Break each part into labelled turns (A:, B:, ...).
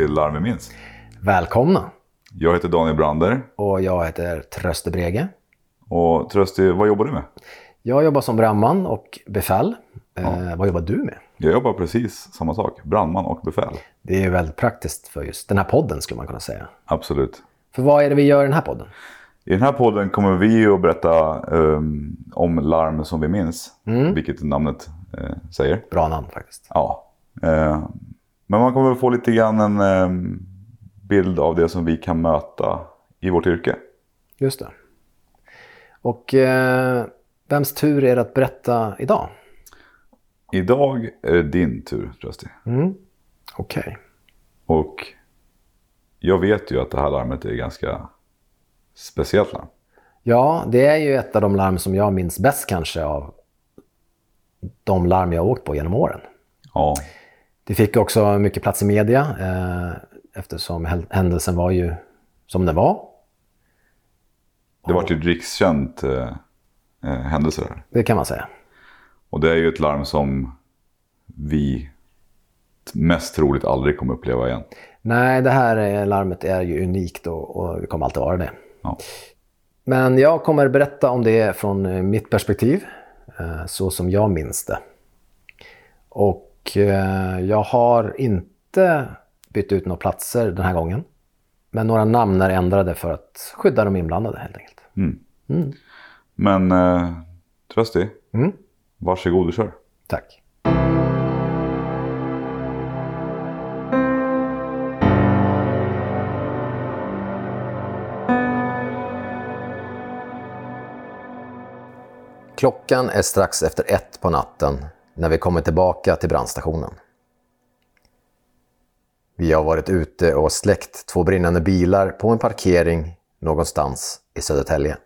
A: till Larm vi minns.
B: Välkomna!
A: Jag heter Daniel Brander.
B: Och jag heter Tröste Brege.
A: Och Trösti, vad jobbar du med?
B: Jag jobbar som brandman och befäl. Eh, vad jobbar du med?
A: Jag jobbar precis samma sak, brandman och befäl.
B: Det är väldigt praktiskt för just den här podden skulle man kunna säga.
A: Absolut.
B: För vad är det vi gör i den här podden?
A: I den här podden kommer vi att berätta um, om larm som vi minns, vilket namnet eh, säger.
B: Bra namn faktiskt.
A: Ja. Eh, men man kommer få lite grann en eh, bild av det som vi kan möta i vårt yrke.
B: Just det. Och eh, vems tur är det att berätta idag?
A: Idag är det din tur, Trösti.
B: Okej.
A: Och jag vet ju att det här larmet är ganska speciellt larm.
B: Ja, det är ju ett av de larm som jag minns bäst kanske av de larm jag åkt på genom åren.
A: Ja,
B: Det fick också mycket plats i media eh, eftersom händelsen var ju som den var.
A: det var ju ett rikskänt eh, eh, händelse där.
B: Det kan man säga.
A: Och det är ju ett larm som vi mest troligt aldrig kommer uppleva igen.
B: Nej, det här larmet är ju unikt och, och det kommer alltid vara det.
A: Ja.
B: Men jag kommer berätta om det från mitt perspektiv, eh, så som jag minns det. Och eh, jag har inte bytt ut några platser den här gången. Men några namn är ändrade för att skydda de inblandade helt enkelt.
A: Men eh, Trösti,
B: Mm.
A: varsågod och kör.
B: Tack. Klockan är strax efter ett på natten när vi kommer tillbaka till brandstationen. Vi har varit ute och släckt två brinnande bilar på en parkering någonstans i Södertälje.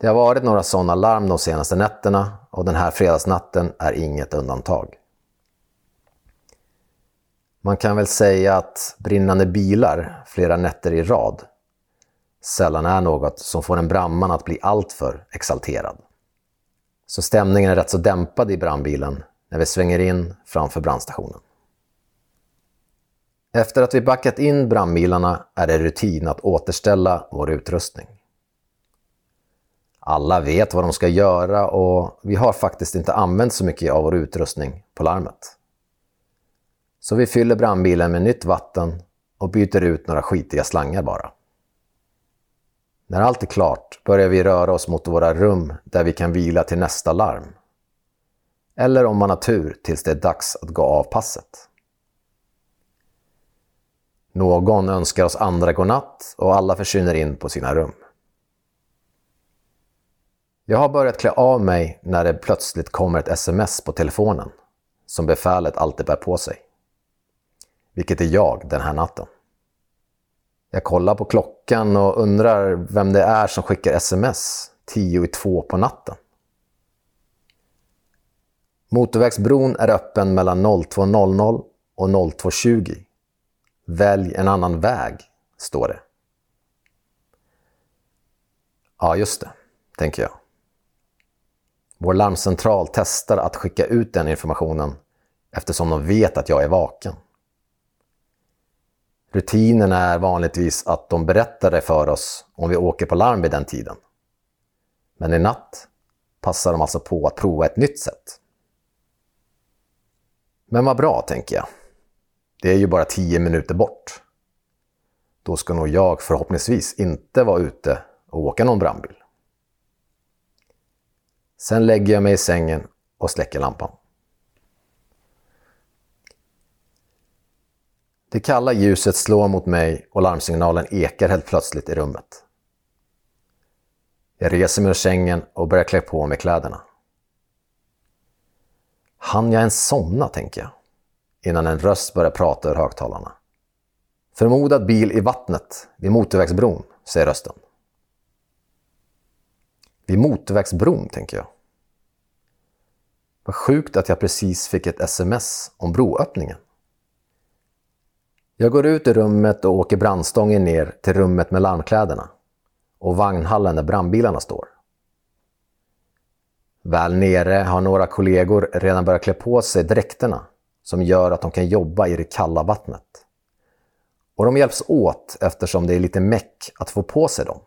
B: Det har varit några sådana larm de senaste nätterna och den här fredagsnatten är inget undantag. Man kan väl säga att brinnande bilar flera nätter i rad sällan är något som får en brandman att bli alltför exalterad. Så stämningen är rätt så dämpad i brandbilen när vi svänger in framför brandstationen. Efter att vi backat in brandbilarna är det rutin att återställa vår utrustning. Alla vet vad de ska göra och vi har faktiskt inte använt så mycket av vår utrustning på larmet. Så vi fyller brandbilen med nytt vatten och byter ut några skitiga slangar bara. När allt är klart börjar vi röra oss mot våra rum där vi kan vila till nästa larm. Eller om man har tur tills det är dags att gå av passet. Någon önskar oss andra godnatt och alla försvinner in på sina rum. Jag har börjat klä av mig när det plötsligt kommer ett sms på telefonen som befälet alltid bär på sig. Vilket är jag den här natten. Jag kollar på klockan och undrar vem det är som skickar sms tio i två på natten. Motorvägsbron är öppen mellan 02.00 och 02.20. Välj en annan väg, står det. Ja, just det, tänker jag. Vår larmcentral testar att skicka ut den informationen eftersom de vet att jag är vaken. Rutinen är vanligtvis att de berättar det för oss om vi åker på larm vid den tiden. Men i natt passar de alltså på att prova ett nytt sätt. Men vad bra, tänker jag. Det är ju bara tio minuter bort. Då ska nog jag förhoppningsvis inte vara ute och åka någon brandbil. Sen lägger jag mig i sängen och släcker lampan. Det kalla ljuset slår mot mig och larmsignalen ekar helt plötsligt i rummet. Jag reser mig ur sängen och börjar klä på mig kläderna. Han jag ens somna, tänker jag, innan en röst börjar prata ur högtalarna. Förmodad bil i vattnet vid motorvägsbron, säger rösten. Vid motorvägsbron, tänker jag. Vad sjukt att jag precis fick ett sms om broöppningen. Jag går ut i rummet och åker brandstången ner till rummet med larmkläderna och vagnhallen där brandbilarna står. Väl nere har några kollegor redan börjat klä på sig dräkterna som gör att de kan jobba i det kalla vattnet. Och de hjälps åt eftersom det är lite meck att få på sig dem.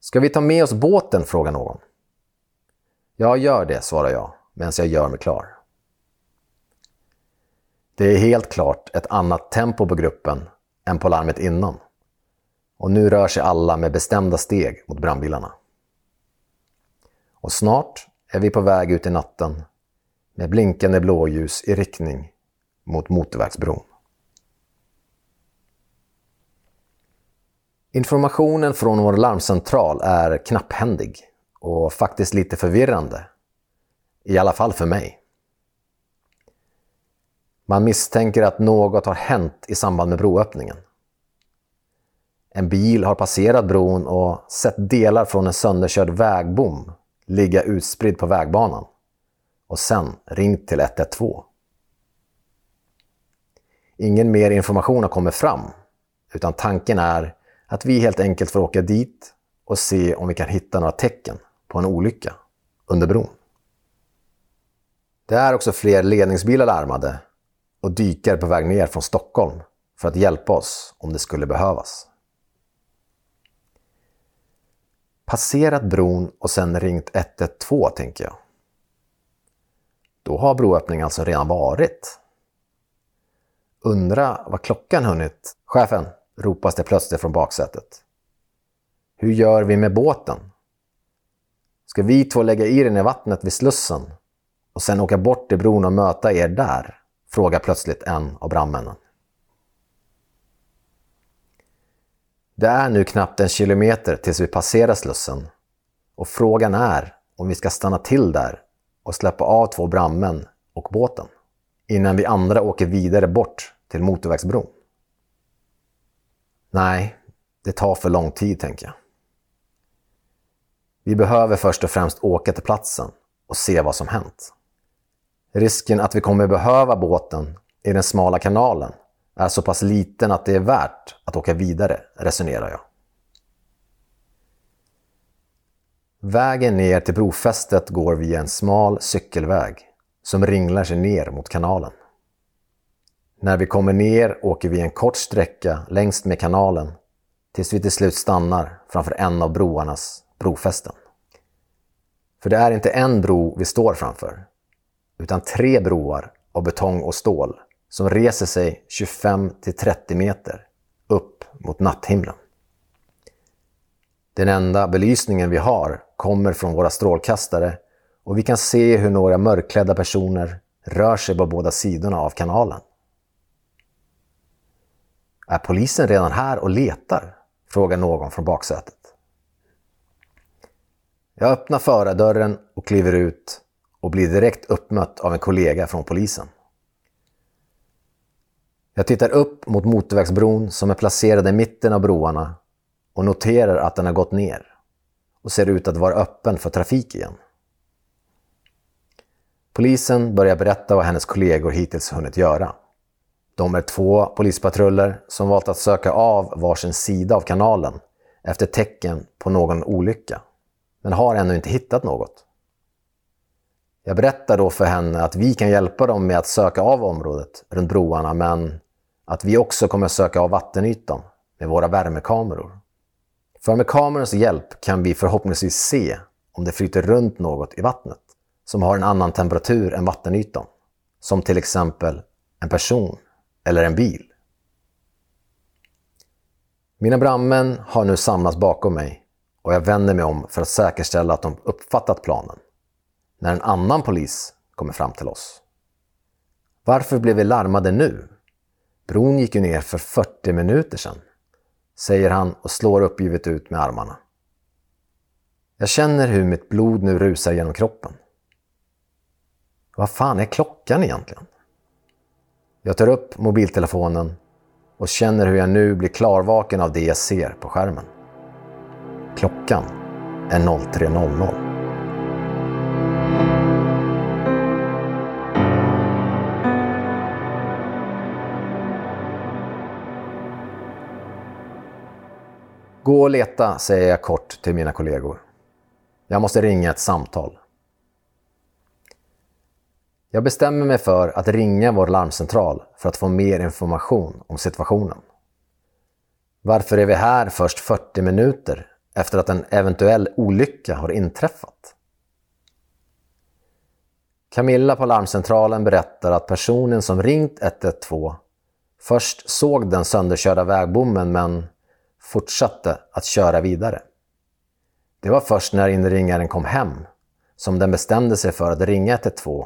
B: Ska vi ta med oss båten? frågar någon. Ja, gör det, svarar jag medan jag gör mig klar. Det är helt klart ett annat tempo på gruppen än på larmet innan. Och nu rör sig alla med bestämda steg mot brandbilarna. Och snart är vi på väg ut i natten med blinkande blåljus i riktning mot motorvägsbron. Informationen från vår larmcentral är knapphändig och faktiskt lite förvirrande. I alla fall för mig. Man misstänker att något har hänt i samband med broöppningen. En bil har passerat bron och sett delar från en sönderkörd vägbom ligga utspridd på vägbanan och sen ringt till 112. Ingen mer information har kommit fram, utan tanken är att vi helt enkelt får åka dit och se om vi kan hitta några tecken på en olycka under bron. Det är också fler ledningsbilar larmade och dykare på väg ner från Stockholm för att hjälpa oss om det skulle behövas. Passerat bron och sen ringt 112, tänker jag. Då har broöppningen alltså redan varit. Undra vad klockan hunnit. Chefen, ropas det plötsligt från baksätet. Hur gör vi med båten? Ska vi två lägga i den i vattnet vid Slussen och sen åka bort till bron och möta er där? Frågar plötsligt en av brandmännen. Det är nu knappt en kilometer tills vi passerar Slussen och frågan är om vi ska stanna till där och släppa av två brandmän och båten innan vi andra åker vidare bort till motorvägsbron. Nej, det tar för lång tid, tänker jag. Vi behöver först och främst åka till platsen och se vad som hänt. Risken att vi kommer behöva båten i den smala kanalen är så pass liten att det är värt att åka vidare, resonerar jag. Vägen ner till brofästet går via en smal cykelväg som ringlar sig ner mot kanalen. När vi kommer ner åker vi en kort sträcka längs med kanalen tills vi till slut stannar framför en av broarnas brofästen. För det är inte en bro vi står framför, utan tre broar av betong och stål som reser sig 25-30 meter upp mot natthimlen. Den enda belysningen vi har kommer från våra strålkastare och vi kan se hur några mörkklädda personer rör sig på båda sidorna av kanalen. Är polisen redan här och letar? frågar någon från baksätet. Jag öppnar förardörren och kliver ut och blir direkt uppmött av en kollega från polisen. Jag tittar upp mot motorvägsbron som är placerad i mitten av broarna och noterar att den har gått ner och ser ut att vara öppen för trafik igen. Polisen börjar berätta vad hennes kollegor hittills hunnit göra. De är två polispatruller som valt att söka av varsin sida av kanalen efter tecken på någon olycka, men har ännu inte hittat något. Jag berättar då för henne att vi kan hjälpa dem med att söka av området runt broarna, men att vi också kommer söka av vattenytan med våra värmekameror. För med kamerans hjälp kan vi förhoppningsvis se om det flyter runt något i vattnet som har en annan temperatur än vattenytan. Som till exempel en person eller en bil. Mina brandmän har nu samlats bakom mig och jag vänder mig om för att säkerställa att de uppfattat planen. När en annan polis kommer fram till oss. Varför blev vi larmade nu? Bron gick ju ner för 40 minuter sedan, säger han och slår uppgivet ut med armarna. Jag känner hur mitt blod nu rusar genom kroppen. Vad fan är klockan egentligen? Jag tar upp mobiltelefonen och känner hur jag nu blir klarvaken av det jag ser på skärmen. Klockan är 03.00. Gå och leta, säger jag kort till mina kollegor. Jag måste ringa ett samtal. Jag bestämmer mig för att ringa vår larmcentral för att få mer information om situationen. Varför är vi här först 40 minuter efter att en eventuell olycka har inträffat? Camilla på larmcentralen berättar att personen som ringt 112 först såg den sönderkörda vägbommen men fortsatte att köra vidare. Det var först när inringaren kom hem som den bestämde sig för att ringa 112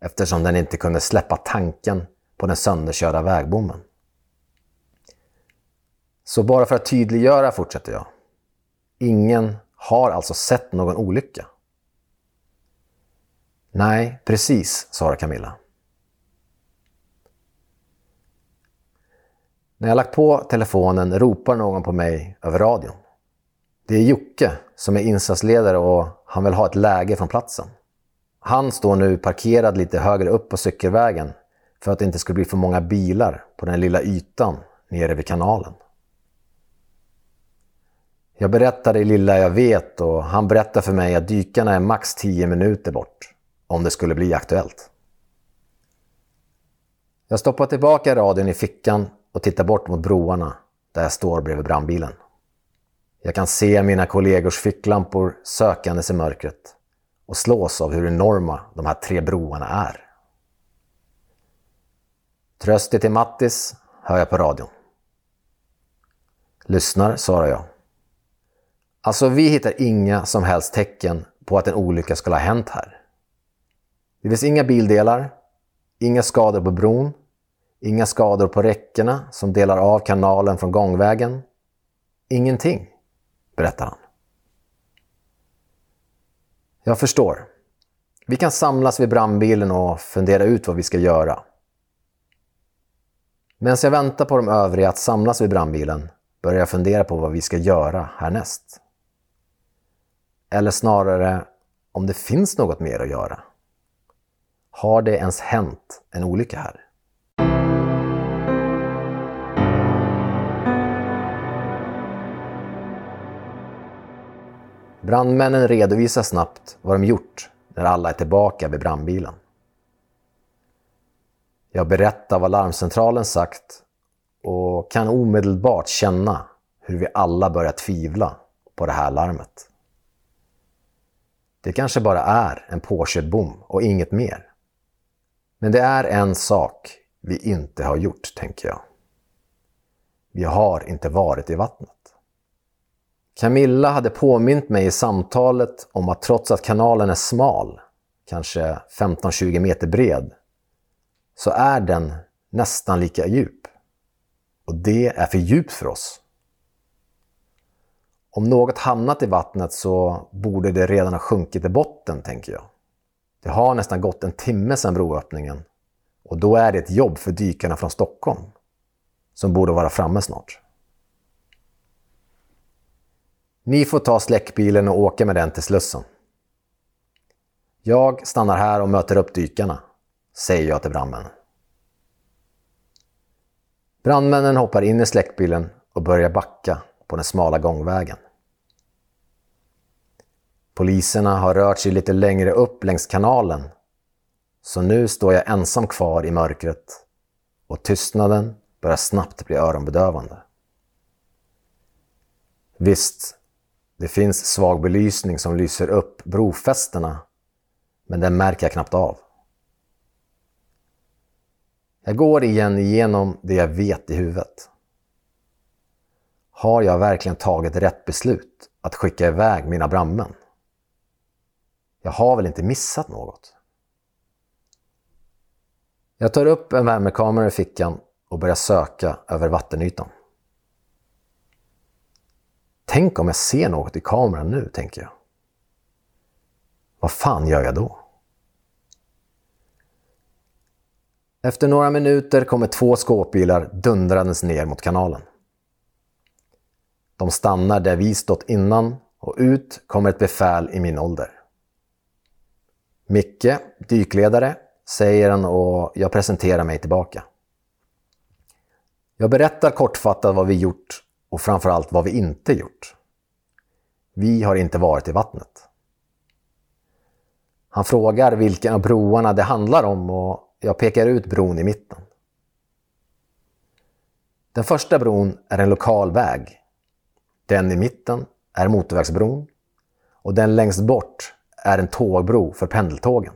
B: eftersom den inte kunde släppa tanken på den sönderkörda vägbommen. Så bara för att tydliggöra fortsätter jag. Ingen har alltså sett någon olycka. Nej, precis, svarar Camilla. När jag lagt på telefonen ropar någon på mig över radion. Det är Jocke som är insatsledare och han vill ha ett läge från platsen. Han står nu parkerad lite högre upp på cykelvägen för att det inte ska bli för många bilar på den lilla ytan nere vid kanalen. Jag berättar det lilla jag vet och han berättar för mig att dykarna är max 10 minuter bort om det skulle bli aktuellt. Jag stoppar tillbaka radion i fickan och tittar bort mot broarna där jag står bredvid brandbilen. Jag kan se mina kollegors ficklampor sökandes i mörkret och slås av hur enorma de här tre broarna är. Tröstet till Mattis hör jag på radion. Lyssnar, svarar jag. Alltså, vi hittar inga som helst tecken på att en olycka skulle ha hänt här. Det finns inga bildelar, inga skador på bron, inga skador på räckena som delar av kanalen från gångvägen. Ingenting, berättar han. Jag förstår. Vi kan samlas vid brandbilen och fundera ut vad vi ska göra. Medan jag väntar på de övriga att samlas vid brandbilen börjar jag fundera på vad vi ska göra härnäst. Eller snarare om det finns något mer att göra. Har det ens hänt en olycka här? Brandmännen redovisar snabbt vad de gjort när alla är tillbaka vid brandbilen. Jag berättar vad larmcentralen sagt och kan omedelbart känna hur vi alla börjar tvivla på det här larmet. Det kanske bara är en påkörd bom och inget mer. Men det är en sak vi inte har gjort, tänker jag. Vi har inte varit i vattnet. Camilla hade påmint mig i samtalet om att trots att kanalen är smal, kanske 15-20 meter bred, så är den nästan lika djup. Och det är för djupt för oss. Om något hamnat i vattnet så borde det redan ha sjunkit i botten, tänker jag. Det har nästan gått en timme sedan broöppningen och då är det ett jobb för dykarna från Stockholm som borde vara framme snart. Ni får ta släckbilen och åka med den till Slussen. Jag stannar här och möter upp dykarna, säger jag till brandmännen. Brandmännen hoppar in i släckbilen och börjar backa på den smala gångvägen. Poliserna har rört sig lite längre upp längs kanalen, så nu står jag ensam kvar i mörkret och tystnaden börjar snabbt bli öronbedövande. Visst, det finns svag belysning som lyser upp brofästena, men den märker jag knappt av. Jag går igen igenom det jag vet i huvudet. Har jag verkligen tagit rätt beslut att skicka iväg mina brandmän? Jag har väl inte missat något? Jag tar upp en värmekamera i fickan och börjar söka över vattenytan. Tänk om jag ser något i kameran nu, tänker jag. Vad fan gör jag då? Efter några minuter kommer två skåpbilar dundrandes ner mot kanalen. De stannar där vi stått innan och ut kommer ett befäl i min ålder. Micke, dykledare, säger han och jag presenterar mig tillbaka. Jag berättar kortfattat vad vi gjort och framförallt vad vi inte gjort. Vi har inte varit i vattnet. Han frågar vilken av broarna det handlar om och jag pekar ut bron i mitten. Den första bron är en lokal väg. Den i mitten är motorvägsbron och den längst bort är en tågbro för pendeltågen.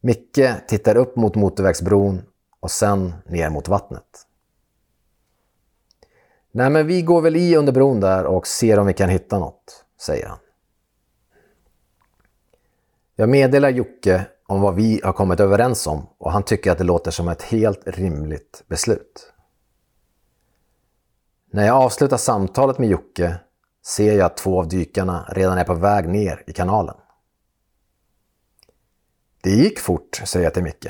B: Micke tittar upp mot motorvägsbron och sen ner mot vattnet. Nej, men vi går väl i under bron där och ser om vi kan hitta något, säger han. Jag meddelar Jocke om vad vi har kommit överens om och han tycker att det låter som ett helt rimligt beslut. När jag avslutar samtalet med Jocke ser jag att två av dykarna redan är på väg ner i kanalen. Det gick fort, säger jag till Micke.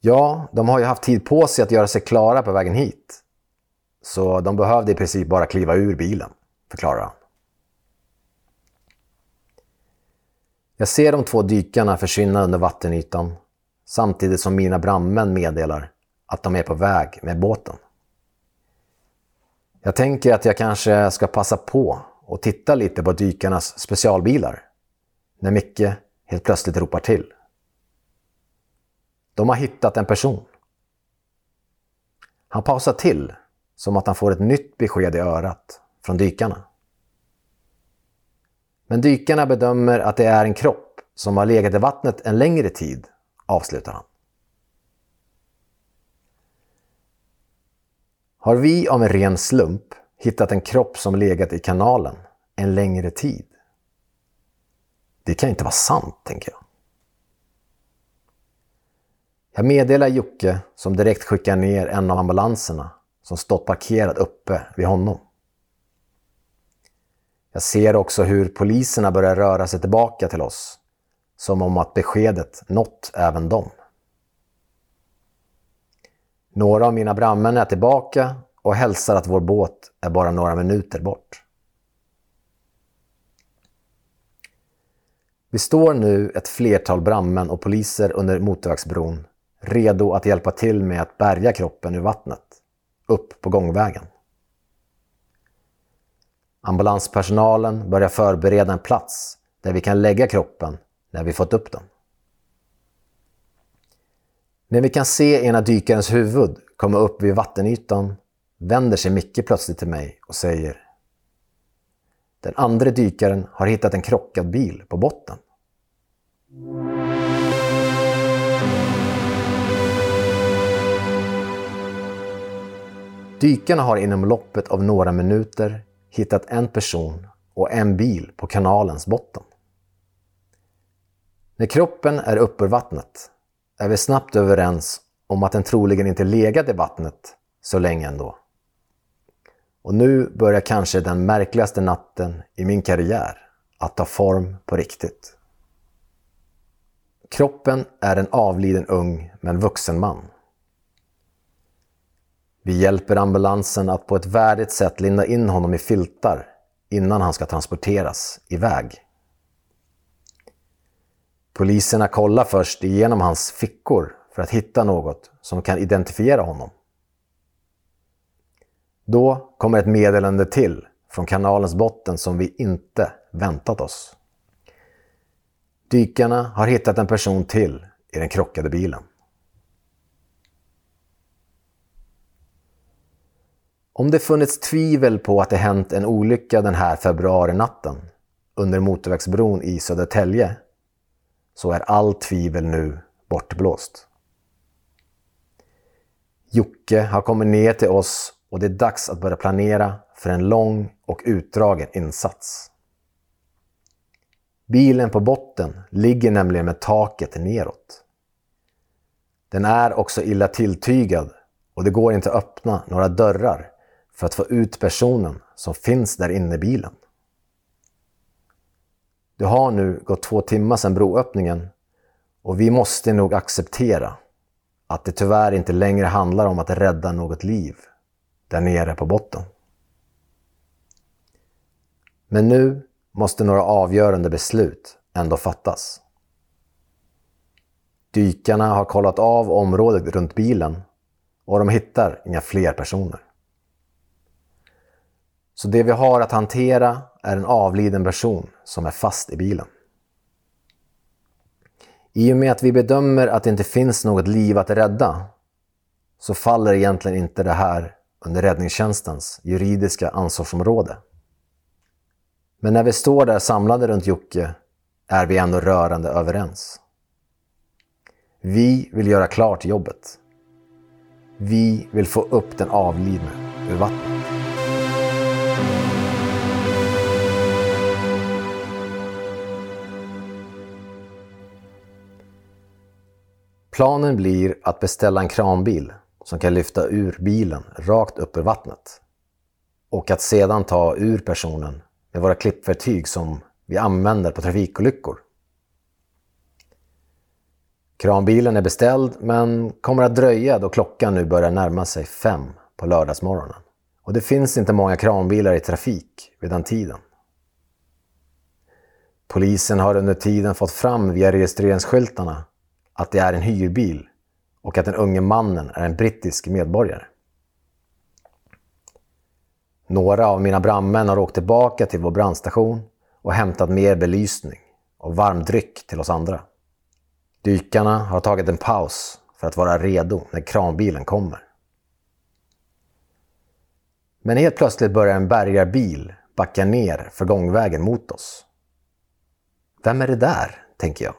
B: Ja, de har ju haft tid på sig att göra sig klara på vägen hit. Så de behövde i princip bara kliva ur bilen, förklarar han. Jag ser de två dykarna försvinna under vattenytan samtidigt som mina brandmän meddelar att de är på väg med båten. Jag tänker att jag kanske ska passa på och titta lite på dykarnas specialbilar när Micke helt plötsligt ropar till. De har hittat en person. Han pausar till som att han får ett nytt besked i örat från dykarna. Men dykarna bedömer att det är en kropp som har legat i vattnet en längre tid, avslutar han. Har vi av en ren slump hittat en kropp som legat i kanalen en längre tid? Det kan inte vara sant, tänker jag. Jag meddelar Jocke som direkt skickar ner en av ambulanserna som stått parkerad uppe vid honom. Jag ser också hur poliserna börjar röra sig tillbaka till oss, som om att beskedet nått även dem. Några av mina brandmän är tillbaka och hälsar att vår båt är bara några minuter bort. Vi står nu ett flertal brandmän och poliser under motorvägsbron redo att hjälpa till med att bärga kroppen ur vattnet, upp på gångvägen. Ambulanspersonalen börjar förbereda en plats där vi kan lägga kroppen när vi fått upp den. När vi kan se ena dykarens huvud komma upp vid vattenytan vänder sig Micke plötsligt till mig och säger Den andra dykaren har hittat en krockad bil på botten. Dykarna har inom loppet av några minuter hittat en person och en bil på kanalens botten. När kroppen är uppe ur vattnet är vi snabbt överens om att den troligen inte legat i vattnet så länge ändå. Och nu börjar kanske den märkligaste natten i min karriär att ta form på riktigt. Kroppen är en avliden ung men vuxen man. Vi hjälper ambulansen att på ett värdigt sätt linda in honom i filtar innan han ska transporteras iväg. Poliserna kollar först igenom hans fickor för att hitta något som kan identifiera honom. Då kommer ett meddelande till från kanalens botten som vi inte väntat oss. Dykarna har hittat en person till i den krockade bilen. Om det funnits tvivel på att det hänt en olycka den här februarinatten under motorvägsbron i Södertälje så är allt tvivel nu bortblåst. Jocke har kommit ner till oss och det är dags att börja planera för en lång och utdragen insats. Bilen på botten ligger nämligen med taket neråt. Den är också illa tilltygad och det går inte att öppna några dörrar för att få ut personen som finns där inne i bilen. Det har nu gått två timmar sedan broöppningen och vi måste nog acceptera att det tyvärr inte längre handlar om att rädda något liv där nere på botten. Men nu måste några avgörande beslut ändå fattas. Dykarna har kollat av området runt bilen och de hittar inga fler personer. Så det vi har att hantera är en avliden person som är fast i bilen. I och med att vi bedömer att det inte finns något liv att rädda så faller egentligen inte det här under räddningstjänstens juridiska ansvarsområde. Men när vi står där samlade runt Jocke är vi ändå rörande överens. Vi vill göra klart jobbet. Vi vill få upp den avlidne ur vattnet. Planen blir att beställa en kranbil som kan lyfta ur bilen rakt upp ur vattnet och att sedan ta ur personen med våra klippverktyg som vi använder på trafikolyckor. Kranbilen är beställd men kommer att dröja då klockan nu börjar närma sig fem på lördagsmorgonen. Och det finns inte många kranbilar i trafik vid den tiden. Polisen har under tiden fått fram via registreringsskyltarna att det är en hyrbil och att den unge mannen är en brittisk medborgare. Några av mina brandmän har åkt tillbaka till vår brandstation och hämtat mer belysning och varm dryck till oss andra. Dykarna har tagit en paus för att vara redo när kranbilen kommer. Men helt plötsligt börjar en bärgarbil backa ner för gångvägen mot oss. Vem är det där, tänker jag.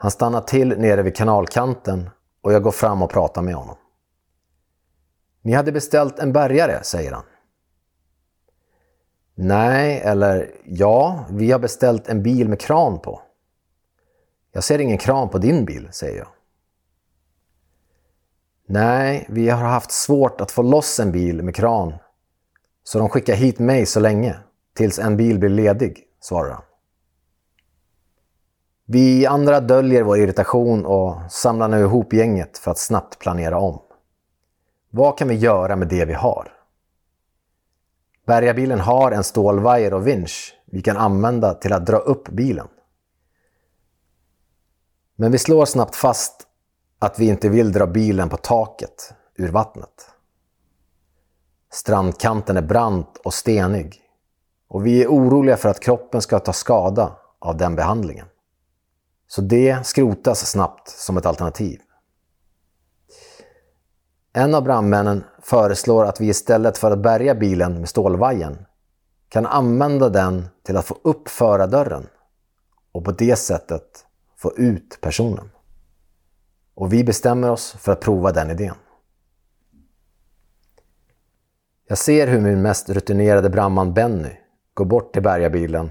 B: Han stannar till nere vid kanalkanten och jag går fram och pratar med honom. Ni hade beställt en bärgare, säger han. Nej, eller ja, vi har beställt en bil med kran på. Jag ser ingen kran på din bil, säger jag. Nej, vi har haft svårt att få loss en bil med kran. Så de skickar hit mig så länge, tills en bil blir ledig, svarar han. Vi andra döljer vår irritation och samlar nu ihop gänget för att snabbt planera om. Vad kan vi göra med det vi har? Bärgarbilen har en stålvajer och vinsch vi kan använda till att dra upp bilen. Men vi slår snabbt fast att vi inte vill dra bilen på taket ur vattnet. Strandkanten är brant och stenig och vi är oroliga för att kroppen ska ta skada av den behandlingen. Så det skrotas snabbt som ett alternativ. En av brandmännen föreslår att vi istället för att bärga bilen med stålvajen kan använda den till att få upp förardörren och på det sättet få ut personen. Och vi bestämmer oss för att prova den idén. Jag ser hur min mest rutinerade brandman Benny går bort till bärgarbilen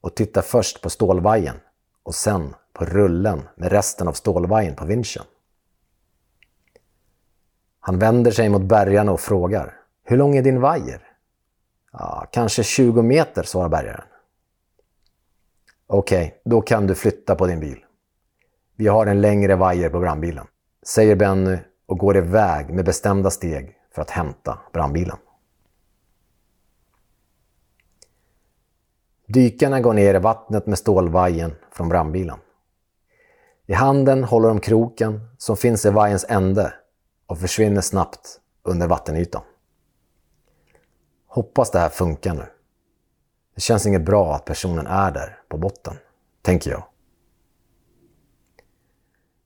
B: och tittar först på stålvajen och sen på rullen med resten av stålvajern på vinschen. Han vänder sig mot bärgarna och frågar. Hur lång är din vajer? Ja, kanske 20 meter, svarar bärgaren. Okej, okay, då kan du flytta på din bil. Vi har en längre vajer på brandbilen, säger Benny och går iväg med bestämda steg för att hämta brandbilen. Dykarna går ner i vattnet med stålvajen från brandbilen. I handen håller de kroken som finns i vajens ände och försvinner snabbt under vattenytan. Hoppas det här funkar nu. Det känns inget bra att personen är där på botten, tänker jag.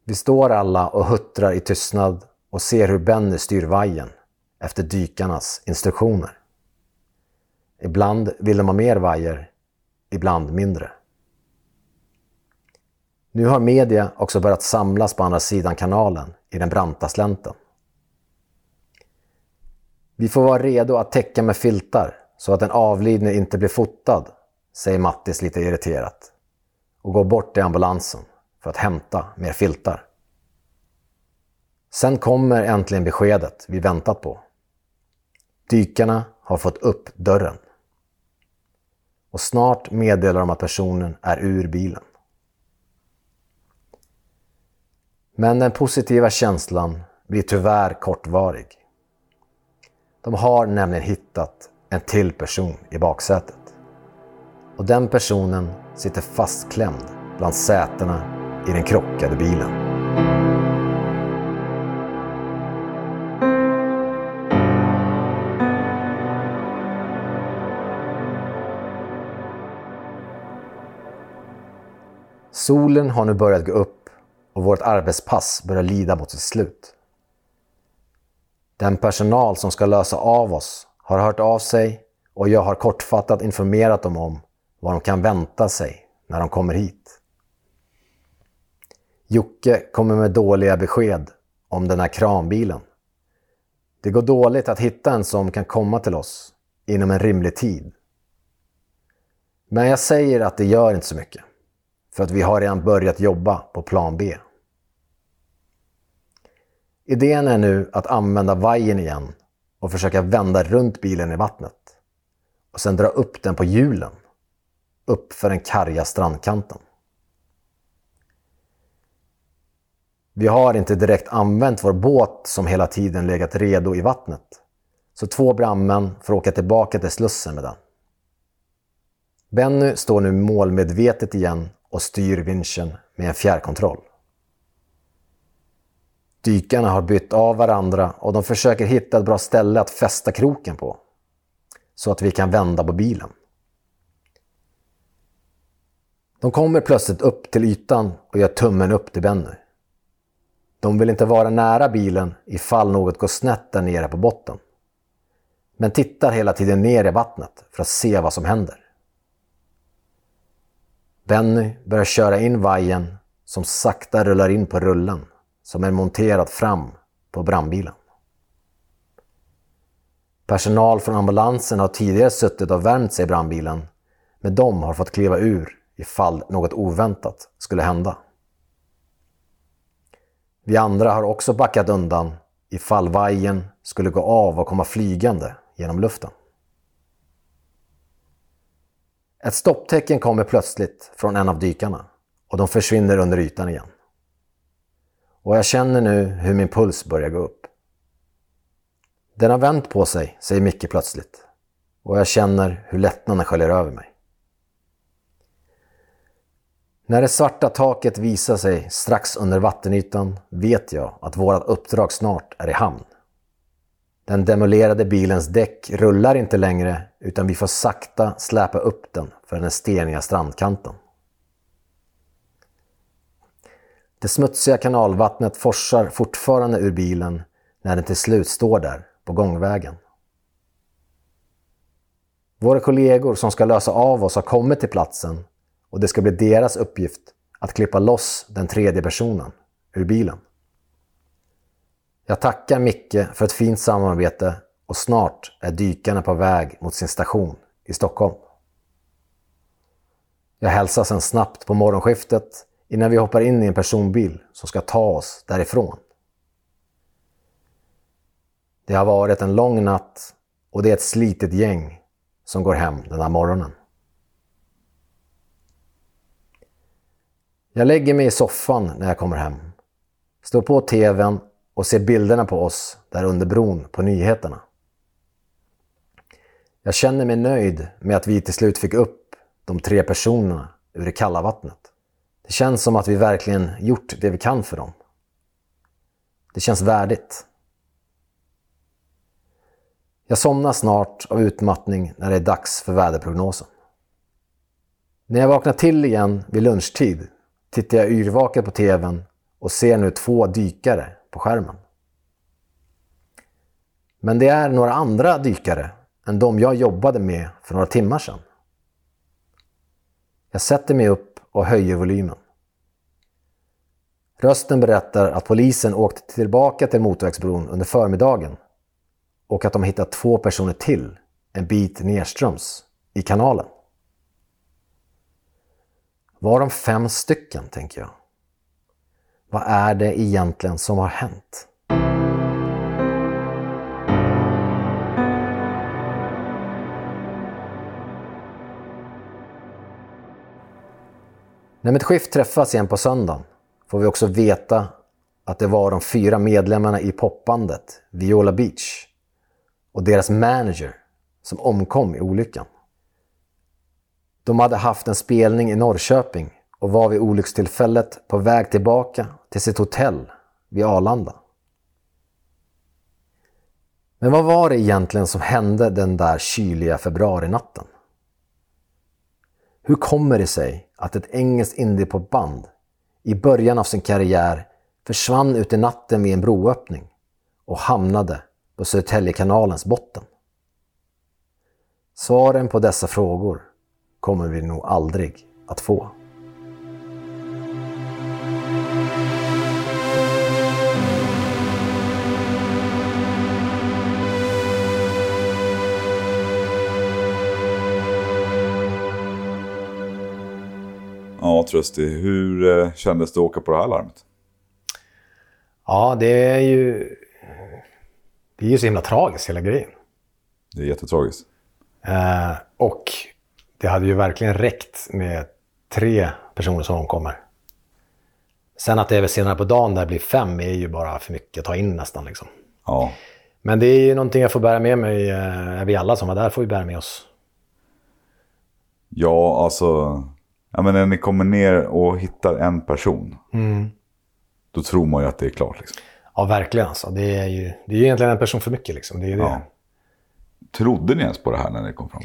B: Vi står alla och huttrar i tystnad och ser hur Benny styr vajen efter dykarnas instruktioner. Ibland vill de ha mer vajer, ibland mindre. Nu har media också börjat samlas på andra sidan kanalen i den branta slänten. Vi får vara redo att täcka med filtar så att den avlidne inte blir fotad, säger Mattis lite irriterat och går bort till ambulansen för att hämta mer filtar. Sen kommer äntligen beskedet vi väntat på. Dykarna har fått upp dörren. Och snart meddelar de att personen är ur bilen. Men den positiva känslan blir tyvärr kortvarig. De har nämligen hittat en till person i baksätet. Och den personen sitter fastklämd bland sätena i den krockade bilen. Solen har nu börjat gå upp och vårt arbetspass börjar lida mot sitt slut. Den personal som ska lösa av oss har hört av sig och jag har kortfattat informerat dem om vad de kan vänta sig när de kommer hit. Jocke kommer med dåliga besked om den här kranbilen. Det går dåligt att hitta en som kan komma till oss inom en rimlig tid. Men jag säger att det gör inte så mycket. För att vi har redan börjat jobba på plan B. Idén är nu att använda vajern igen och försöka vända runt bilen i vattnet. Och sen dra upp den på hjulen. Upp för den karga strandkanten. Vi har inte direkt använt vår båt som hela tiden legat redo i vattnet. Så två brandmän får åka tillbaka till Slussen med den. Benny står nu målmedvetet igen och styr vinschen med en fjärrkontroll. Dykarna har bytt av varandra och de försöker hitta ett bra ställe att fästa kroken på. Så att vi kan vända på bilen. De kommer plötsligt upp till ytan och gör tummen upp till Benny. De vill inte vara nära bilen ifall något går snett där nere på botten. Men tittar hela tiden ner i vattnet för att se vad som händer. Benny börjar köra in vajen som sakta rullar in på rullen som är monterad fram på brandbilen. Personal från ambulansen har tidigare suttit och värmt sig i brandbilen men de har fått kliva ur ifall något oväntat skulle hända. Vi andra har också backat undan ifall vajen skulle gå av och komma flygande genom luften. Ett stopptecken kommer plötsligt från en av dykarna och de försvinner under ytan igen. Och jag känner nu hur min puls börjar gå upp. Den har vänt på sig, säger Micke plötsligt. Och jag känner hur lättnaden sköljer över mig. När det svarta taket visar sig strax under vattenytan vet jag att vårt uppdrag snart är i hamn. Den demolerade bilens däck rullar inte längre utan vi får sakta släpa upp den för den steniga strandkanten. Det smutsiga kanalvattnet forsar fortfarande ur bilen när den till slut står där på gångvägen. Våra kollegor som ska lösa av oss har kommit till platsen och det ska bli deras uppgift att klippa loss den tredje personen ur bilen. Jag tackar Micke för ett fint samarbete och snart är dykarna på väg mot sin station i Stockholm. Jag hälsar sen snabbt på morgonskiftet innan vi hoppar in i en personbil som ska ta oss därifrån. Det har varit en lång natt och det är ett slitet gäng som går hem den här morgonen. Jag lägger mig i soffan när jag kommer hem, står på tvn och ser bilderna på oss där under bron på nyheterna. Jag känner mig nöjd med att vi till slut fick upp de tre personerna ur det kalla vattnet. Det känns som att vi verkligen gjort det vi kan för dem. Det känns värdigt. Jag somnar snart av utmattning när det är dags för väderprognosen. När jag vaknar till igen vid lunchtid tittar jag yrvaket på tvn och ser nu två dykare på skärmen. Men det är några andra dykare än de jag jobbade med för några timmar sedan. Jag sätter mig upp och höjer volymen. Rösten berättar att polisen åkte tillbaka till motorvägsbron under förmiddagen och att de hittat två personer till en bit nedströms i kanalen. Var de fem stycken, tänker jag. Vad är det egentligen som har hänt? När mitt skift träffas igen på söndagen får vi också veta att det var de fyra medlemmarna i popbandet Viola Beach och deras manager som omkom i olyckan. De hade haft en spelning i Norrköping och var vid olyckstillfället på väg tillbaka till sitt hotell vid Arlanda. Men vad var det egentligen som hände den där kyliga februarinatten? Hur kommer det sig att ett engelskt indiepopband i början av sin karriär försvann ut i natten vid en broöppning och hamnade på Södertäljekanalens botten? Svaren på dessa frågor kommer vi nog aldrig att få.
A: Trösti. Hur eh, kändes det att åka på det här larmet?
B: Ja, det är ju... Det är ju så himla tragiskt hela grejen.
A: Det är jättetragiskt.
B: Eh, och det hade ju verkligen räckt med tre personer som omkommer. Sen att det är senare på dagen där det blir fem är ju bara för mycket att ta in nästan. Liksom.
A: Ja.
B: Men det är ju någonting jag får bära med mig. Eh, vi alla som var där får ju bära med oss.
A: Ja, alltså. Ja, men när ni kommer ner och hittar en person. Då tror man ju att det är klart. Liksom.
B: Ja, verkligen. Alltså. Det är ju det är ju egentligen en person för mycket. Liksom. Det är det.
A: Ja. Trodde ni ens på det här när ni kom fram?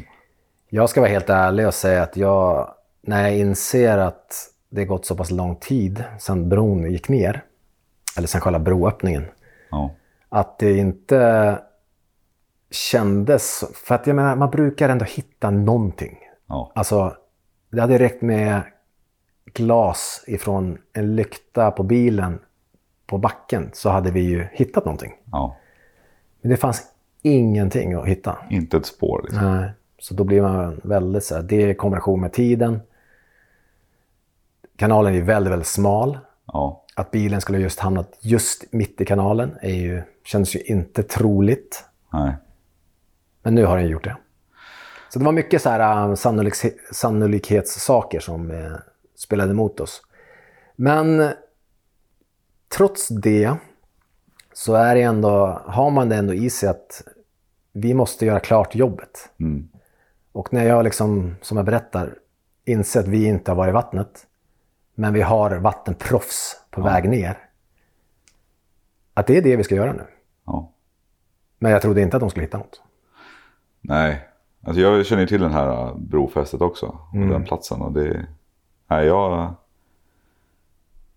B: Jag ska vara helt ärlig och säga att jag, när jag inser att det gått så pass lång tid sedan bron gick ner, eller sedan själva broöppningen,
A: Ja.
B: att det inte kändes... För att jag menar, man brukar ändå hitta någonting.
A: Ja.
B: Alltså, det hade räckt med glas ifrån en lykta på bilen på backen så hade vi ju hittat någonting.
A: ja.
B: Men det fanns ingenting att hitta.
A: Inte ett spår. Liksom.
B: Nej, så då blir man väldigt så här, det i kombination med tiden. Kanalen är väldigt, väldigt smal.
A: Ja.
B: Att bilen skulle just hamnat just mitt i kanalen är ju, känns ju inte troligt.
A: Nej.
B: Men nu har den gjort det. Så det var mycket så här äh, sannoliks- sannolikhetssaker som eh, spelade emot oss. Men trots det så är det ändå, har man det ändå i sig att vi måste göra klart jobbet.
A: Mm.
B: Och när jag liksom, som jag berättar, inser att vi inte har varit i vattnet, men vi har vattenproffs på väg ner. Att det är det vi ska göra nu.
A: Ja.
B: Men jag trodde inte att de skulle hitta något.
A: Nej. Alltså jag känner ju till den här äh, brofästet också.
B: Mm.
A: Den platsen. Och det... Nej, jag...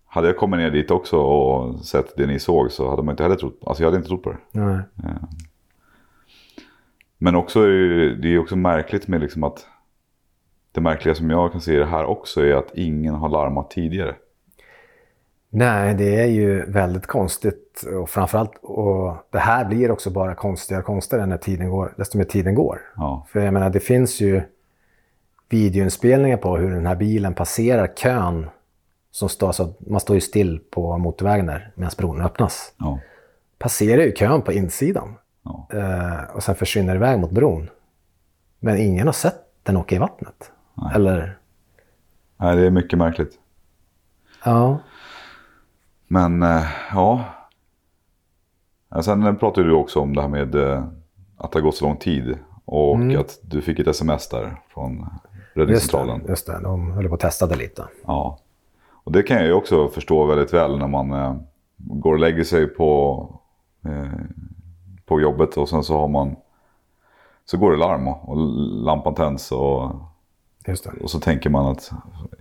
A: Hade jag kommit ner dit också och sett det ni såg så hade man inte heller trott. Alltså jag hade inte trott på det.
B: Nej.
A: Men också är det, det är också märkligt med liksom att det märkliga som jag kan se i det här också är att ingen har larmat tidigare.
B: Nej, det är ju väldigt konstigt. Och framförallt, och det här blir också bara konstigare och konstigare när tiden går, desto mer tiden går.
A: Ja,
B: För jag menar, det finns ju videoinspelningar på hur den här bilen passerar kön. Som står, så man står ju still på motorvägen där medan bron öppnas.
A: ja,
B: Passerar ju kön på insidan.
A: ja.
B: Eh, och sen försvinner iväg mot bron. Men ingen har sett den åka i vattnet. Eller,
A: Nej, det är mycket märkligt.
B: ja.
A: Men eh, ja. Ja, Sen pratade du också om det här med eh, att det har gått så lång tid. Och att du fick ett sms där från
B: Just
A: räddningscentralen.
B: just det, de höll på att testa det lite.
A: Ja. Och det kan jag ju också förstå väldigt väl när man eh, går och lägger sig på, eh, på jobbet och sen så har man så går det larm och, lampan tänds och,
B: Just
A: och så tänker man att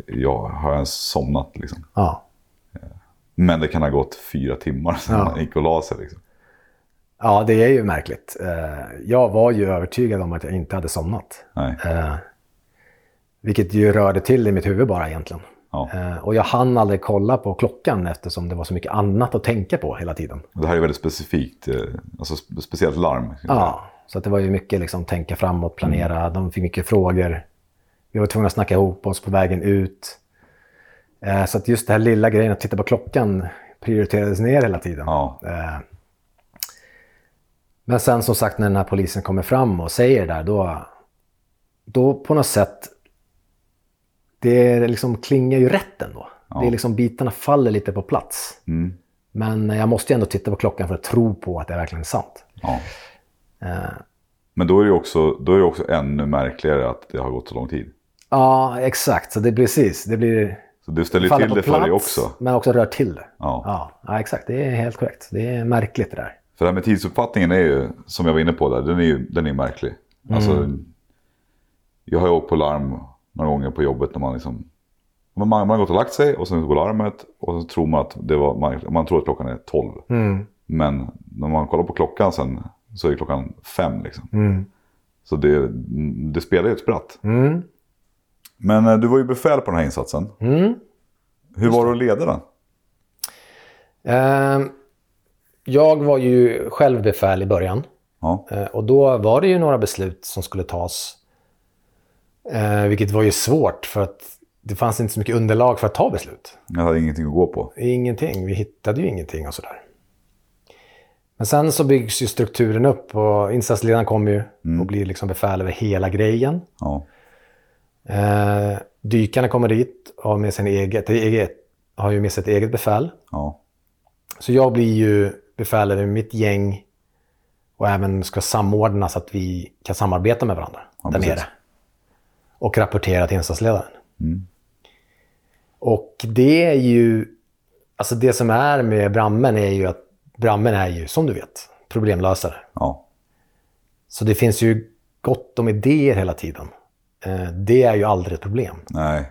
A: jag har ens somnat liksom.
B: Ja.
A: Men det kan ha gått fyra timmar sedan
B: Ja.
A: man gick och la sig liksom.
B: Ja, det är ju märkligt. Eh, Jag var ju övertygad om att jag inte hade somnat.
A: Nej.
B: Eh, Vilket ju rörde till i mitt huvud bara egentligen.
A: Ja.
B: Eh, Och jag hann aldrig kolla på klockan eftersom det var så mycket annat att tänka på hela tiden.
A: Det här är väldigt specifikt, alltså spe- speciellt larm.
B: Ja, så att det var ju mycket liksom tänka framåt, planera. De fick mycket frågor. Vi var tvungna att snacka ihop oss på vägen ut. Eh, Så att just det här lilla grejen att titta på klockan prioriterades ner hela tiden.
A: Ja.
B: Eh, Men sen som sagt när den här polisen kommer fram och säger det där, då, då på något sätt, det liksom klingar ju rätt ändå. Det är liksom bitarna faller lite på plats.
A: Mm.
B: Men jag måste ju ändå titta på klockan för att tro på att det verkligen är sant.
A: Ja.
B: Eh,
A: Men då är, det ju också, då är det också ännu märkligare att det har gått så lång tid.
B: Ja, exakt. Så det precis. Det blir
A: Så det ställer till det för dig
B: plats,
A: också.
B: men också rör till det.
A: Ja.
B: Ja, ja, exakt. Det är helt korrekt. Det är märkligt det där.
A: För det här med tidsuppfattningen är ju, som jag var inne på där, den är ju den är märklig. Alltså,
B: Mm.
A: jag har ju åkt på larm några gånger på jobbet när man liksom... Man, man har gått och lagt sig och sen går larmet och så tror man att det var, man, man tror att klockan är 12.
B: Mm.
A: Men när man kollar på klockan sen så är klockan fem liksom.
B: Mm.
A: Så det, det spelar ju ett spratt.
B: Mm.
A: Men eh, du var ju befäl på den här insatsen.
B: Mm.
A: Hur var det att leda den?
B: Eh, jag var ju själv befäl i början.
A: Ja,
B: Eh, och då var det ju några beslut som skulle tas. Eh, vilket var ju svårt för att det fanns inte så mycket underlag för att ta beslut.
A: jag hade ingenting att gå på.
B: Ingenting. Vi hittade ju ingenting och sådär. Men sen så byggs ju strukturen upp och insatsledaren kommer ju och blir liksom befäl över hela grejen.
A: Ja,
B: Eh, dykarna kommer dit och har med sin eget, eget, har ju med sig ett eget befäl.
A: ja,
B: Så jag blir ju befäl över mitt gäng och även ska samordna så att vi kan samarbeta med varandra
A: Ja,
B: där
A: precis.
B: nere. Och rapportera till insatsledaren.
A: Mm.
B: Och det är ju, alltså det som är med brandmän är ju att brandmän är ju, som du vet, problemlösare.
A: ja,
B: Så det finns ju gott om idéer hela tiden. Eh, Det är ju aldrig ett problem.
A: nej,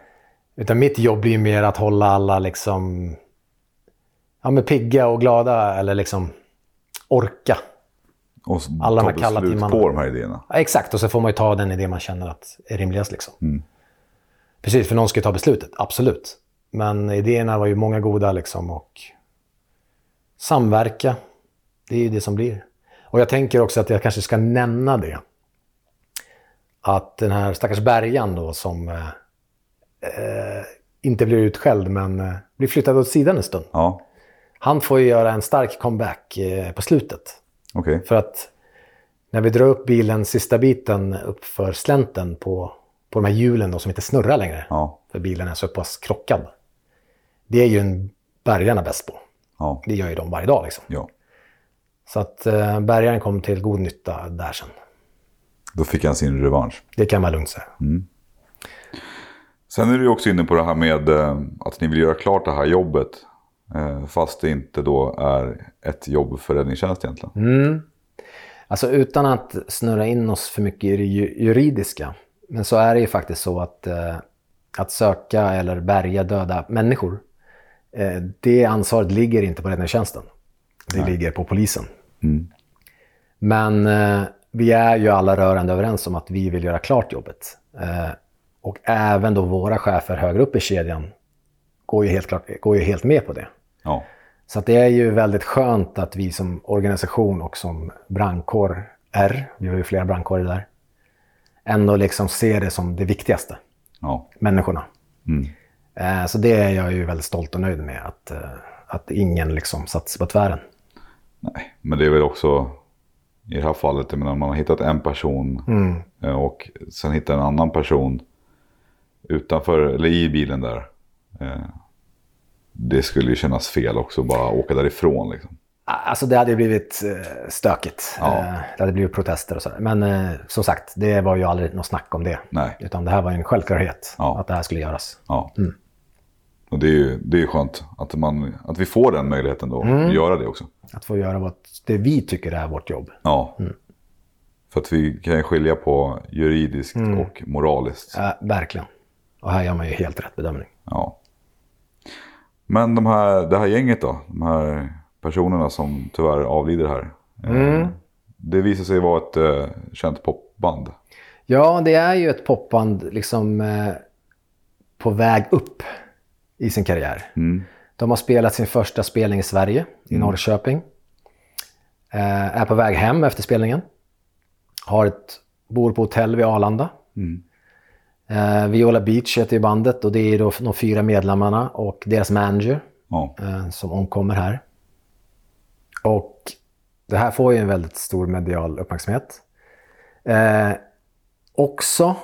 B: Utan mitt jobb ju mer att hålla alla liksom ja, men pigga och glada eller liksom orka.
A: Och
B: Alla de
A: ta
B: här kalla
A: beslut
B: timmarna.
A: på de här idéerna.
B: Ja, exakt, och så får man ju ta den idé man känner att är rimligast. Liksom.
A: Mm.
B: Precis, för någon ska ju ta beslutet, absolut. Men idéerna var ju många goda liksom och samverka, det är ju det som blir. Och jag tänker också att jag kanske ska nämna det. Att den här stackars bärgaren då som eh, eh, inte blir utskälld men eh, blir flyttad åt sidan en stund.
A: Ja,
B: Han får ju göra en stark comeback eh, på slutet.
A: okej.
B: För att när vi drar upp bilen sista biten upp för slänten på, på de här hjulen då, som inte snurrar längre.
A: Ja,
B: För bilen är så pass krockad. Det är ju en bärgarna bäst på.
A: ja,
B: Det gör ju de varje dag liksom. Så att eh, bärgaren kom till god nytta där sen.
A: Då fick han sin revansch.
B: Det kan man lugnt säga.
A: Sen är du också inne på det här med eh, att ni vill göra klart det här jobbet. Eh, fast det inte då är ett jobb för räddningstjänst egentligen.
B: Mm. Alltså utan att snurra in oss för mycket i det ju- juridiska. Men så är det ju faktiskt så att, eh, att söka eller bärga döda människor. Det ansvaret ligger inte på räddningstjänsten. Det ligger på polisen.
A: Mm.
B: Men vi är ju alla rörande överens om att vi vill göra klart jobbet. Eh, och även då våra chefer högre upp i kedjan går ju helt, klart, går ju helt med på det.
A: Ja,
B: Så det är ju väldigt skönt att vi som organisation och som brandkår är, vi har ju flera brandkårer där, ändå liksom ser det som det viktigaste,
A: ja,
B: människorna.
A: Mm.
B: Eh, Så det är jag ju väldigt stolt och nöjd med, att, eh, att ingen liksom satt på tvären.
A: nej. Men det är väl också i det här fallet, jag menar, man har hittat en person
B: Mm.
A: eh, och sen hittar en annan person utanför, eller i bilen där. Eh, det skulle ju kännas fel också, bara åka därifrån liksom.
B: Alltså det hade ju blivit eh, stökigt.
A: Ja.
B: Det hade blivit protester och sådär. Men som sagt, det var ju aldrig något snack om det.
A: Nej.
B: Utan det här var en självklarhet
A: Ja.
B: att det här skulle göras.
A: Ja. Och det är ju det är skönt att, man, att vi får den möjligheten då, att göra det också.
B: Att få göra vad det vi tycker är vårt jobb.
A: Ja. För att vi kan skilja på juridiskt och moraliskt.
B: Eh, verkligen. Och här gör man ju helt rätt bedömning.
A: Ja. Men de här, det här gänget då, de här personerna som tyvärr avlider här. eh, Det visar sig vara ett eh, känt popband.
B: Ja, det är ju ett popband liksom eh, på väg upp i sin karriär. De har spelat sin första spelning i Sverige, i Norrköping. Eh, är på väg hem efter spelningen. Har ett, bor på hotell vid Arlanda. Eh, Viola Beach heter ju bandet och det är då de fyra medlemmarna och deras manager
A: Ja,
B: eh, som omkommer här. Och det här får ju en väldigt stor medial uppmärksamhet. Eh, också,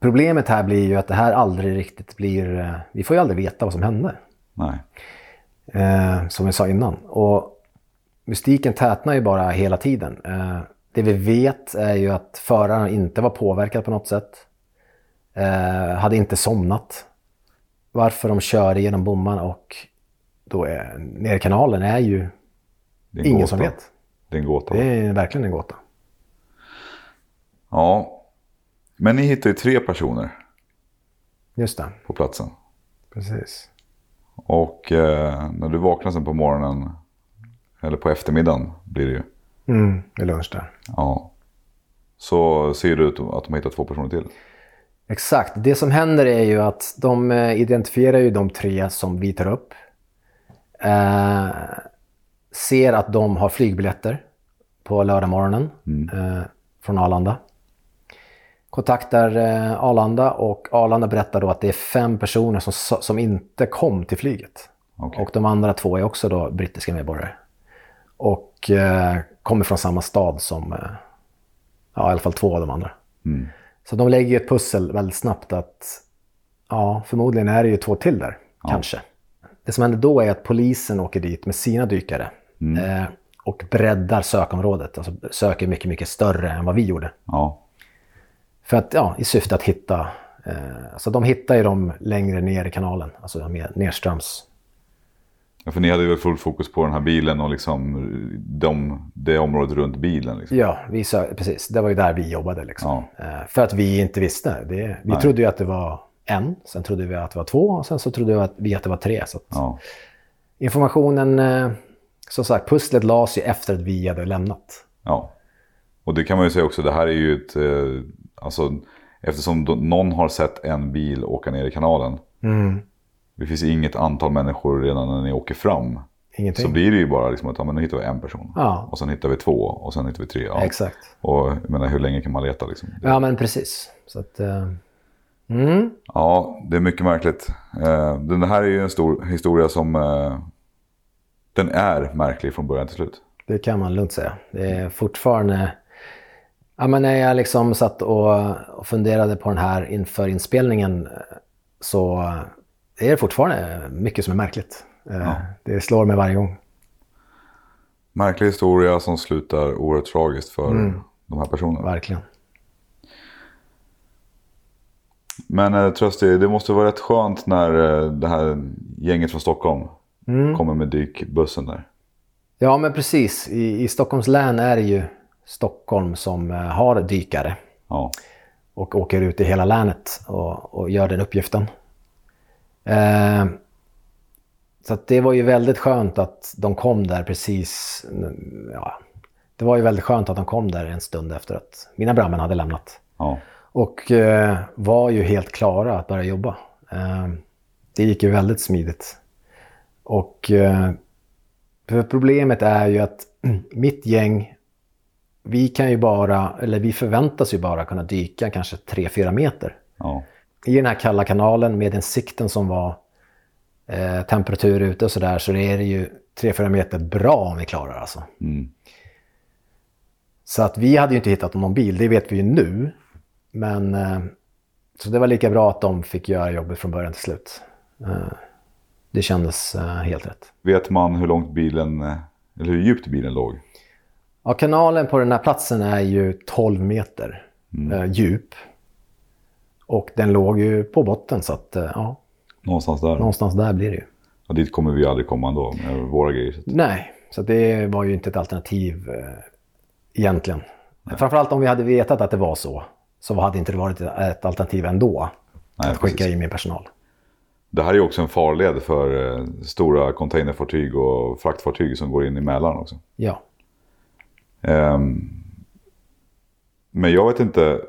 B: problemet här blir ju att det här aldrig riktigt blir, eh, vi får ju aldrig veta vad som hände.
A: nej.
B: Eh, som jag sa innan. Och mystiken tätnar ju bara hela tiden. Eh, det vi vet är ju att föraren inte var påverkad på något sätt. Eh, hade inte somnat. Varför de körde genom bommarna och då är, ner i kanalen är ju
A: är en
B: ingen
A: gåta.
B: som vet.
A: Det är en gåta.
B: Det är verkligen en gåta.
A: Ja. Men ni hittar ju tre personer
B: Just det,
A: på platsen.
B: precis.
A: Och eh, när du vaknar sen på morgonen, eller på eftermiddagen blir det ju.
B: Mm, är lunch där.
A: Ja. Så ser det ut att de har hittat två personer till.
B: Exakt. Det som händer är ju att de eh, identifierar ju de tre som vi tar upp. Eh, ser att de har flygbiljetter på lördagmorgonen eh, från Arlanda. Kontaktar eh, Arlanda och Arlanda berättar då att det är fem personer som, som inte kom till flyget.
A: Okej.
B: Och de andra två är också då brittiska medborgare. Och eh, kommer från samma stad som, eh, ja i alla fall två av de andra.
A: Mm.
B: Så de lägger ett pussel väldigt snabbt att ja, förmodligen är det ju två till där, kanske. Det som händer då är att polisen åker dit med sina dykare eh, och breddar sökområdet. Alltså söker mycket, mycket större än vad vi gjorde.
A: Ja.
B: För att, ja, i syfte att hitta, eh, så de hittar ju dem längre ner i kanalen, alltså mer nedströms.
A: ja. För ni hade väl fullt fokus på den här bilen och liksom de, det området runt bilen. Liksom.
B: Ja, vi sö- precis. Det var ju där vi jobbade. Liksom.
A: Ja.
B: Eh, för att vi inte visste. Det, vi
A: Nej.
B: trodde ju att det var en, sen trodde vi att det var två och sen så trodde vi att, vi att det var tre. Så
A: Ja.
B: Informationen, eh, som sagt, pusslet lades ju efter att vi hade lämnat.
A: ja. Och det kan man ju säga också, det här är ju ett... Alltså, eftersom någon har sett en bil åka ner i kanalen. Det finns inget antal människor redan när ni åker fram.
B: Ingenting.
A: Så blir det ju bara liksom att ja, men nu hittar vi en person.
B: Ja.
A: Och sen hittar vi två och sen hittar vi tre. Ja.
B: Exakt.
A: Och jag menar, hur länge kan man leta liksom?
B: Ja, men precis. Så att, eh, mm,
A: Ja, det är mycket märkligt. Eh, Den här är ju en stor historia som... eh, Den är märklig från början till slut.
B: det kan man lugnt säga. Det är fortfarande... Ja, men när jag liksom satt och, och funderade på den här inför inspelningen eh, så är det fortfarande mycket som är märkligt. Eh, Det slår mig varje gång.
A: Märklig historia som slutar oerhört tragiskt för de här personerna.
B: Verkligen.
A: Men eh, Trösti, det måste vara rätt skönt när eh, det här gänget från Stockholm kommer med dykbussen där.
B: Ja, men precis. I, I Stockholms län är det ju Stockholm som eh, har dykare
A: Ja,
B: och åker ut i hela länet och, och gör den uppgiften. Eh, så det var ju väldigt skönt att de kom där precis... Ja, det var ju väldigt skönt att de kom där en stund efter att mina brandmän hade lämnat.
A: ja,
B: Och eh, var ju helt klara att börja jobba. Eh, det gick ju väldigt smidigt. Och eh, problemet är ju att mitt gäng, vi kan ju bara, eller vi förväntas ju bara kunna dyka kanske 3-4 meter.
A: ja,
B: I den här kalla kanalen med den sikten som var eh, temperatur ute och sådär så är det ju 3-4 meter bra om vi klarar alltså.
A: mm,
B: Så att vi hade ju inte hittat någon bil, det vet vi ju nu. Men eh, så det var lika bra att de fick göra jobbet från början till slut. Eh, det kändes eh, helt rätt.
A: Vet man hur långt bilen, eh, eller hur djupt bilen låg?
B: Ja, kanalen på den här platsen är ju 12 meter eh, djup. Och den låg ju på botten så att eh, ja,
A: Någonstans där.
B: någonstans där blir det ju.
A: Och dit kommer vi aldrig komma ändå med våra grejer. Så
B: Nej, så det var ju inte ett alternativ eh, egentligen. Framförallt om vi hade vetat att det var så. Så hade inte det varit ett alternativ ändå.
A: Nej,
B: att skicka
A: precis.
B: in mer personal.
A: Det här är ju också en farled för eh, stora containerfartyg och fraktfartyg som går in i Mälaren också.
B: Ja.
A: Ehm, men jag vet inte,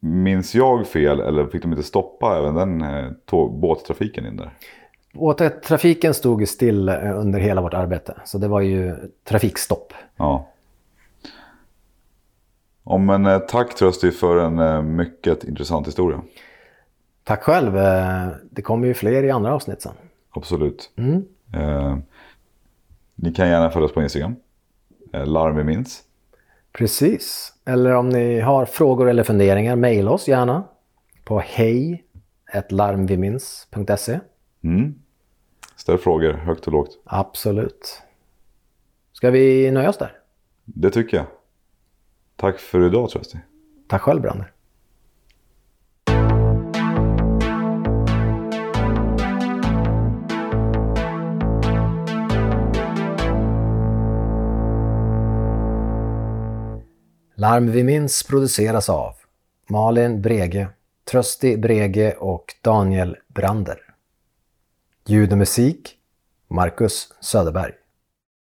A: minns jag fel eller fick de inte stoppa även den eh, tåg, båttrafiken in där?
B: Återtrafiken stod still eh, under hela vårt arbete. Så det var ju trafikstopp.
A: Ja. Ja, men eh, tack Trösti för en mycket intressant historia.
B: Tack själv. Det kommer ju fler i andra avsnitt sen.
A: Absolut. Eh, ni kan gärna följa oss på Instagram. Eh, larm vi minns.
B: Precis. Eller om ni har frågor eller funderingar, mejla oss gärna på hej larmvimins.se.
A: Mm. Ställ frågor högt och lågt.
B: Absolut. Ska vi nöja oss där?
A: Det tycker jag. Tack för idag Trösti.
B: Tack själv, Brander. Larm vi minns produceras av Malin Brege, Trösti Brege och Daniel Brander. Ljud och musik Marcus Söderberg.